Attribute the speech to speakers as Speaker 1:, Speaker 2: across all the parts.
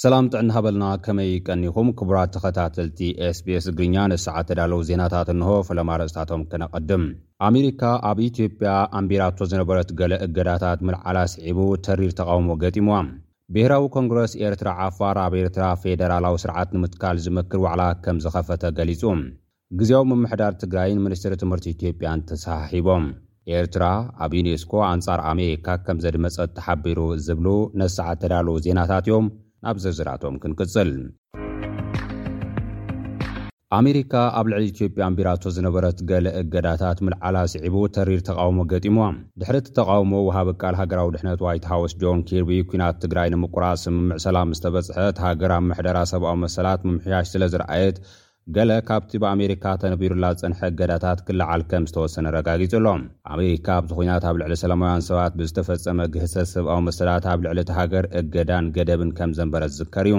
Speaker 1: ሰላም ጥዕና ሃበልና ከመይ ቀኒኹም ክቡራት ተኸታተልቲ ኤስቢስ ትግርኛ ንሰዓት ተዳለዉ ዜናታት እንሆ ፈለማ ኣርእስታቶም ከነቐድም ኣሜሪካ ኣብ ኢትዮጵያ ኣንቢራቶ ዝነበረት ገለ እገዳታት ምልዓላ ስዒቡ ተሪር ተቓውሞ ገጢምዋ ብሄራዊ ኮንግረስ ኤርትራ ዓፋር ኣብ ኤርትራ ፌደራላዊ ስርዓት ንምትካል ዝምክር ዋዕላ ከም ዝኸፈተ ገሊጹ ግዝያዊ ምምሕዳር ትግራይን ሚኒስትሪ ትምህርቲ ኢትዮጵያን ተሰሓሒቦም። ኤርትራ ኣብ ዩኔስኮ ኣንጻር ኣሜሪካ ከምዘድመጸት ተሓቢሩ ዝብሉ ነሰዓ እተዳለዉ ዜናታት'ዮም፣ ናብ ዝርዝራቶም ክንቅጽል። ኣሜሪካ ኣብ ልዕሊ ኢትዮጵያ ኣንቢራቶ ዝነበረት ገለ እገዳታት ምልዓላ ስዒቡ ተሪር ተቓውሞ ገጢምዋ። ድሕሪ እቲ ተቓውሞ ወሃቢ ቃል ሃገራዊ ድሕነት ዋይት ሃውስ ጆን ኪርቢ ኲናት ትግራይ ንምቁራጽ ስምምዕ ሰላም ምስተበጽሐ እታ ሃገር ኣብ ምሕደራ ሰብኣዊ መሰላት ምምሕያሽ ስለዝርኣየት ገለ ካብቲ ብኣሜሪካ ተነቢሩላ ዝጸንሐ እገዳታት ክለዓል ከም ዝተወሰነ ኣረጋጊጹ ኣሎ። ኣሜሪካ ኣብዚ ኹናት ኣብ ልዕሊ ሰላማውያን ሰባት ብዝተፈጸመ ግህሰት ሰብኣዊ መሰላት ኣብ ልዕሊ እታ ሃገር እገዳን ገደብን ከም ዘንበረት ዝዝከር እዩ።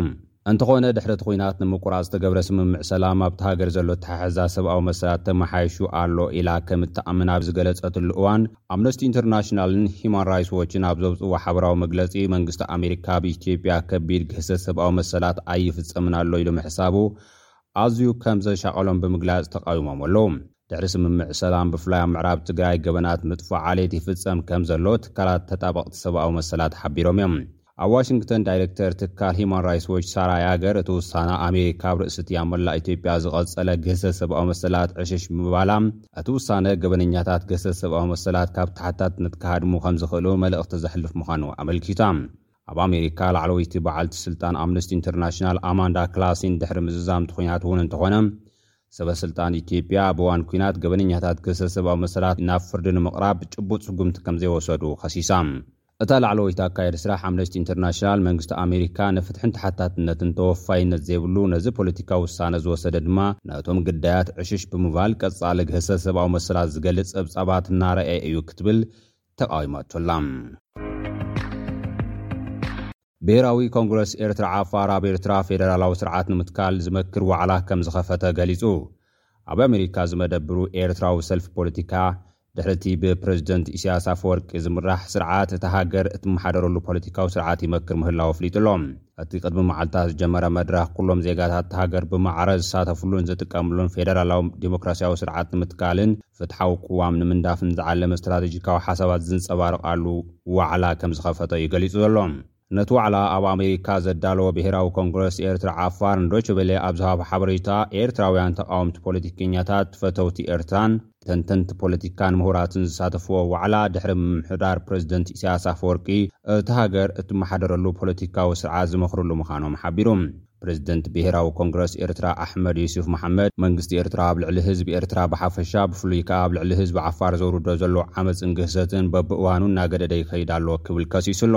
Speaker 1: እንተኾነ ድሕሪ እቲ ኹናት ንምቁራጽ ዝተገብረ ስምምዕ ሰላም ኣብታ ሃገር ዘሎ ኣተሓሕዛ ሰብኣዊ መሰላት ተመሓይሹ ኣሎ ኢላ ከም እትኣምን ኣብ ዝገለጸትሉ እዋን ኣምነስቲ ኢንተርናሽናልን ሂዩማን ራይትስ ዎችን ኣብ ዘውጽእዎ ሓበራዊ መግለጺ መንግስቲ ኣሜሪካ ኣብ ኢትዮጵያ ከቢድ ግህሰት ሰብኣዊ መሰላት ኣይፍጸምን ኣሎ ኢሉ ምሕሳቡ ኣዝዩ ከም ዘሻቐሎም ብምግላፅ ተቓዊሞም ኣለው። ድሕሪ ስምምዕ ሰላም ብፍላይ ኣብ ምዕራብ ትግራይ ገበናት ምጥፋእ ዓሌት ይፍፀም ከም ዘሎ ትካላት ተጣበቕቲ ሰብኣዊ መሰላት ሓቢሮም እዮም። ኣብ ዋሽንግተን ዳይሬክተር ትካል ሂዩማን ራይትስ ዎች ሳራ ያገር እቲ ውሳነ ኣሜሪካ ኣብ ርእሲ እቲ ኣብ መላእ ኢትዮጵያ ዝቐፀለ ግህሰት ሰብኣዊ መሰላት ዕሽሽ ምባላ እቲ ውሳነ ገበነኛታት ግህሰት ሰብኣዊ መሰላት ካብ ተሓታትነት ክሃድሙ ከም ዝኽእሉ መልእኽቲ ዘሕልፍ ምዃኑ ኣመልኪታ። ኣብ ኣሜሪካ ላዕለወይቲ በዓልቲ ስልጣን ኣምነስቲ ኢንተርናሽናል ኣማንዳ ክላሲን ድሕሪ ምዝዛምቲ ኲናት እውን እንተኾነ ሰበ ስልጣን ኢትዮጵያ ኣብ እዋን ኲናት ገበነኛታት ግህሰት ሰብኣዊ መሰላት ናብ ፍርዲ ንምቕራብ ጭቡጥ ስጉምቲ ከምዘይወሰዱ ኸሲሳ። እታ ላዕለወይቲ ኣካያዲ ስራሕ ኣምነስቲ ኢንተርናሽናል መንግስቲ ኣሜሪካ ንፍትሕን ተሓታትነትን ተወፋይነት ዘይብሉ ነዚ ፖለቲካዊ ውሳነ ዝወሰደ ድማ ነቶም ግዳያት ዕሽሽ ብምባል ቀፃሊ ግህሰት ሰብኣዊ መሰላት ዝገልፅ ፀብፃባት እናርኣየ እዩ ክትብል ተቓዊማቶ'ላ። ብሄራዊ ኮንግረስ ኤርትራ ዓፋር ኣብ ኤርትራ ፌደራላዊ ስርዓት ንምትካል ዝመክር ዋዕላ ከምዝኸፈተ ገሊጹ። ኣብ ኣሜሪካ ዝመደብሩ ኤርትራዊ ሰልፊ ፖለቲካ ድሕሪ'ቲ ብፕረዚደንት ኢሳያስ ኣፈወርቂ ዝምራሕ ስርዓት እታ ሃገር እትመሓደረሉ ፖለቲካዊ ስርዓት ይመክር ምህላዉ ኣፍሊጡ'ሎ። እቲ ቅድሚ መዓልታት ዝጀመረ መድረኽ ኩሎም ዜጋታት እታ ሃገር ብማዕረ ዝሳተፍሉን ዝጥቀምሉን ፌደራላዊ ዴሞክራሲያዊ ስርዓት ንምትካልን ፍትሓዊ ቅዋም ንምንዳፍን ዝዓለመ ስትራቴጂካዊ ሓሳባት ዝንፀባረቓሉ ዋዕላ ከምዝኸፈተ እዩ ገሊፁ ዘሎ። ነቲ ዋዕላ ኣብ ኣሜሪካ ዘዳለወ ብሄራዊ ኮንግረስ ኤርትራ ዓፋር ንዶቸ ቬለ ኣብ ዝሃቦ ሓበሬታ ኤርትራውያን ተቓወምቲ ፖለቲከኛታት ፈተውቲ ኤርትራን ተንተንቲ ፖለቲካን ምሁራትን ዝሳተፍዎ ዋዕላ፣ ድሕሪ ምምሕዳር ፕረዚደንት ኢሳያስ ኣፈወርቂ፣ እታ ሃገር እትመሓደረሉ ፖለቲካዊ ስርዓት ዝመኽርሉ ምዃኖም ሓቢሩ። ፕረዚደንት ብሄራዊ ኮንግረስ ኤርትራ ኣሕመድ ዩሱፍ መሓመድ፣ መንግስቲ ኤርትራ ኣብ ልዕሊ ህዝቢ ኤርትራ ብሓፈሻ፣ ብፍሉይ ከኣ ኣብ ልዕሊ ህዝቢ ዓፋር ዘውርዶ ዘሎ ዓመጽን ግህሰትን በብእዋኑ እናገደደ ይኸይድ ኣሎ ክብል ከሲሱ ኣሎ።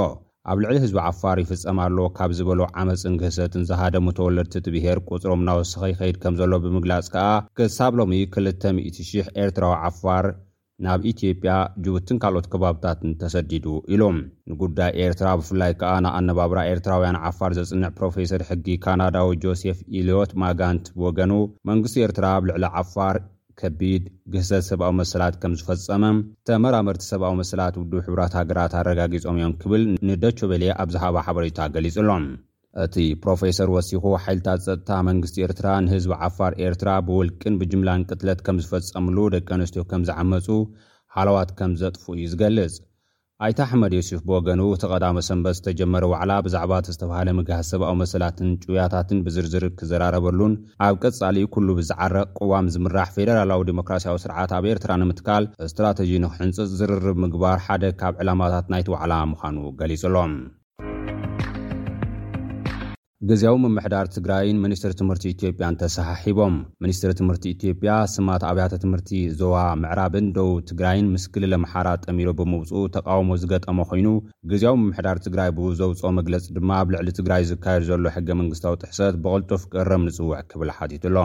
Speaker 1: ኣብ ልዕሊ ህዝቢ ዓፋር ይፍጸም ኣሎ ካብ ዝበሎ ዓመጽን ግህሰትን ዝሃደሙ ተወለድቲ'ቲ ብሄር ቁጽሮም እናወሰኸ ይኸይድ ከምዘሎ ብምግላጽ ከኣ ክሳብ ሎሚ ክልተ ሚእቲ ሺሕ ኤርትራዊ ዓፋር ናብ ኢትዮጵያ፣ ጅቡትን ካልኦት ከባብታትን ተሰዲዱ ኢሉ። ንጉዳይ ኤርትራ ብፍላይ ከኣ ንኣነባብራ ኤርትራውያን ዓፋር ዘጽንዕ ፕሮፌሰር ሕጊ ካናዳዊ ጆሴፍ ኢልዮት ማጋንት ብወገኑ መንግስቲ ኤርትራ ኣብ ልዕሊ ዓፋር፣ ከቢድ ግህሰት ሰብኣዊ መሰላት ከም ዝፈጸመ ተመራመርቲ ሰብኣዊ መሰላት ውድብ ሕቡራት ሃገራት ኣረጋጊጾም እዮም ክብል ንዶቸቬሌ ኣብ ዝሃቦ ሓበሬታ ገሊጹ ኣሎ። እቲ ፕሮፌሰር ወሲኹ፣ ሓይልታት ጸጥታ መንግስቲ ኤርትራ ንህዝቢ ዓፋር ኤርትራ ብውልቅን ብጅምላን ቅትለት ከም ዝፈጸምሉ፣ ደቂ ኣንስትዮ ከም ዝዓመጹ፣ ሃለዋት ከም ዘጥፍኡ እዩ ዝገልጽ። ኣይተ ኣሕመድ ዮሱፍ ብወገኑ፣ እቲ ቀዳመ ሰንበት ዝተጀመረ ዋዕላ ብዛዕባ እቲ ዝተብሃለ ምግሃስ ሰብኣዊ መሰላትን ጭውያታትን ብዝርዝር ክዘራረበሉን ኣብ ቀፃሊ ኩሉ ብዝዓረቕ ቅዋም ዝምራሕ ፌደራላዊ ዴሞክራሲያዊ ስርዓት ኣብ ኤርትራ ንምትካል ስትራተጂ ንክሕንፅፅ ዝርርብ ምግባር ሓደ ካብ ዕላማታት ናይቲ ዋዕላ ምዃኑ ገሊፁ'ሎ። ግዝያዊ ምምሕዳር ትግራይን ሚኒስትሪ ትምህርቲ ኢትዮጵያን ተሰሓሒቦም። ሚኒስትሪ ትምህርቲ ኢትዮጵያ፣ ስማት ኣብያተ ትምህርቲ ዞባ ምዕራብን ደቡብ ትግራይን ምስ ክልል ኣምሓራ ጠሚሩ ብምውጽኡ ተቓውሞ ዝገጠሞ ኮይኑ፣ ግዝያዊ ምምሕዳር ትግራይ ብዘውጽኦ መግለጺ ድማ ኣብ ልዕሊ ትግራይ ዝካየድ ዘሎ ሕገ-መንግስታዊ ጥሕሰት ብቕልጡፍ ክእረም ንጽውዕ ክብል ሓቲቱ'ሎ።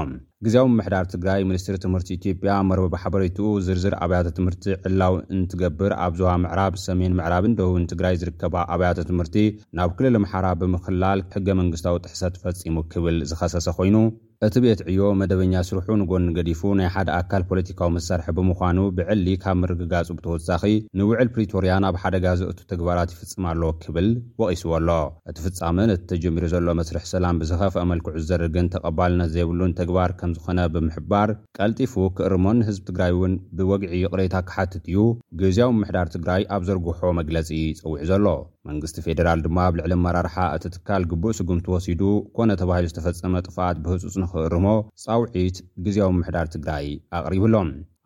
Speaker 1: ግዝያዊ ምምሕዳር ትግራይ ሚኒስትሪ ትምህርቲ ኢትዮጵያ መርበብ ሓበሬትኡ ዝርዝር ኣብያተ ትምህርቲ ዕላዊ እንትገብር ኣብ ዞባ ምዕራብ፣ ሰሜን ምዕራብን ደቡብን ትግራይ ዝርከባ ኣብያተ ትምህርቲ ናብ ክልል ኣምሓራ ብምኽላል ሕገ መንግስታዊ ጥሕሰት ፈፂሙ ክብል ዝኸሰሰ ኮይኑ እቲ ቤት ዕዮ መደበኛ ስርሑ ንጎኒ ገዲፉ ናይ ሓደ ኣካል ፖለቲካዊ መሳርሒ ብምዃኑ ብዕሊ ካብ ምርግጋፁ ብተወሳኺ ንውዕል ፕሪቶርያ ናብ ሓደጋ ዘእቱ ተግባራት ይፍፅም ኣሎ ክብል ወቒስዎ ኣሎ። እቲ ፍጻመ ነቲ ተጀሚሩ ዘሎ መስርሕ ሰላም ብዝኸፍኣ መልክዑ ዝዘርግን ተቐባልነት ዘይብሉን ተግባር ከምዝኾነ ብምሕባር፣ ቀልጢፉ ክእርሞን ንህዝቢ ትግራይ'ውን ብወግዒ ይቕሬታ ክሓትት እዩ ግዝያዊ ምምሕዳር ትግራይ ኣብ ዘርግሖ መግለጺ ጸዊዑ ዘሎ። መንግስቲ ፌደራል ድማ ኣብ ልዕሊ ኣመራርሓ እቲ ትካል ግቡእ ስጉምቲ ወሲዱ ኮነ ተባሂሉ ዝተፈጸመ ጥፍኣት ብህጹጽ ንኽእርሞ ጻውዒት ግዝያዊ ምምሕዳር ትግራይ ኣቕሪቡ'ሎ።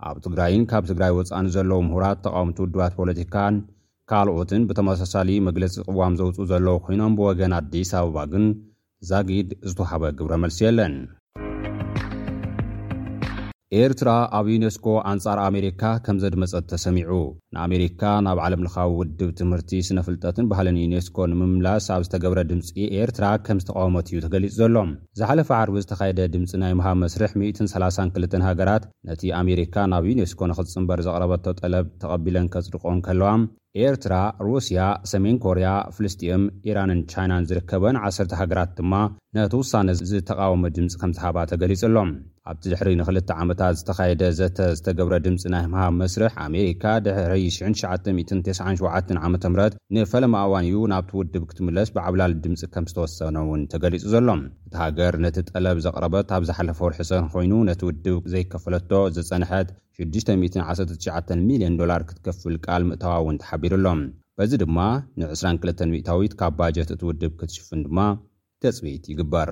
Speaker 1: ኣብ ትግራይን ካብ ትግራይ ወጻእን ዘለዉ ምሁራት፣ ተቓወምቲ ውድባት ፖለቲካን ካልኦትን ብተመሳሳሊ መግለፂ ቅዋም ዘውፅኡ ዘለዉ ኮይኖም ብወገን ኣዲስ ኣበባ ግን ዛጊድ ዝተውሃበ ግብረ መልሲ የለን። ኤርትራ ኣብ ዩኔስኮ ኣንጻር ኣሜሪካ ከም ዘድመጸት ተሰሚዑ። ንኣሜሪካ ናብ ዓለምለኻዊ ውድብ ትምህርቲ፣ ስነ-ፍልጠትን ባህልን ዩኔስኮ ንምምላስ ኣብ ዝተገብረ ድምጺ ኤርትራ ከም ዝተቓወመት እዩ ተገሊጹ ዘሎ። ዝሓለፈ ዓርቢ ዝተኻየደ ድምጺ ናይ ምሃብ መስርሕ ሚእትን ሰላሳን ክልተን ሃገራት ነቲ ኣሜሪካ ናብ ዩኔስኮ ንኽትጽንበር ዘቕረበቶ ጠለብ ተቐቢለን ከጽድቕኦ እንከለዋ፣ ኤርትራ፣ ሩስያ፣ ሰሜን ኮርያ፣ ፍልስጤም፣ ኢራንን ቻይናን ዝርከበኣን ዓሰርተ ሃገራት ድማ ነቲ ውሳነ ዝተቓወመ ድምጺ ከምዝሃባ ተገሊጹ ኣሎ። ኣብቲ ድሕሪ ንኽልተ ዓመታት ዝተኻየደ ዘተ ዝተገብረ ድምጺ ናይ ምሃብ መስርሕ፣ ኣሜሪካ ድሕሪ ሽሕን ትሽዓተ ሚእትን ተስዓን ሸውዓተን ዓመተ ምህረት ንፈለማ እዋን እዩ ናብቲ ውድብ ክትምለስ ብዓብላሊ ድምጺ ከም ዝተወሰነ'ውን ተገሊጹ ዘሎ። እታ ሃገር ነቲ ጠለብ ዘቕረበት ኣብ ዝሓለፈ ወርሒ ሰነ ኮይኑ፣ ነቲ ውድብ ዘይከፈለቶ ዝጸንሐት ሽዱሽተ ሚእትን ዓሰርተ ትሽዓተን ሚልዮን ዶላር ክትከፍል ቃል ምእታዋ'ውን ተሓቢሩ'ሎ። በዚ ድማ ንዕስራን ክልተን ሚእታዊት ካብ ባጀት እቲ ውድብ ክትሽፍን ድማ ተፅቢት ይግበር።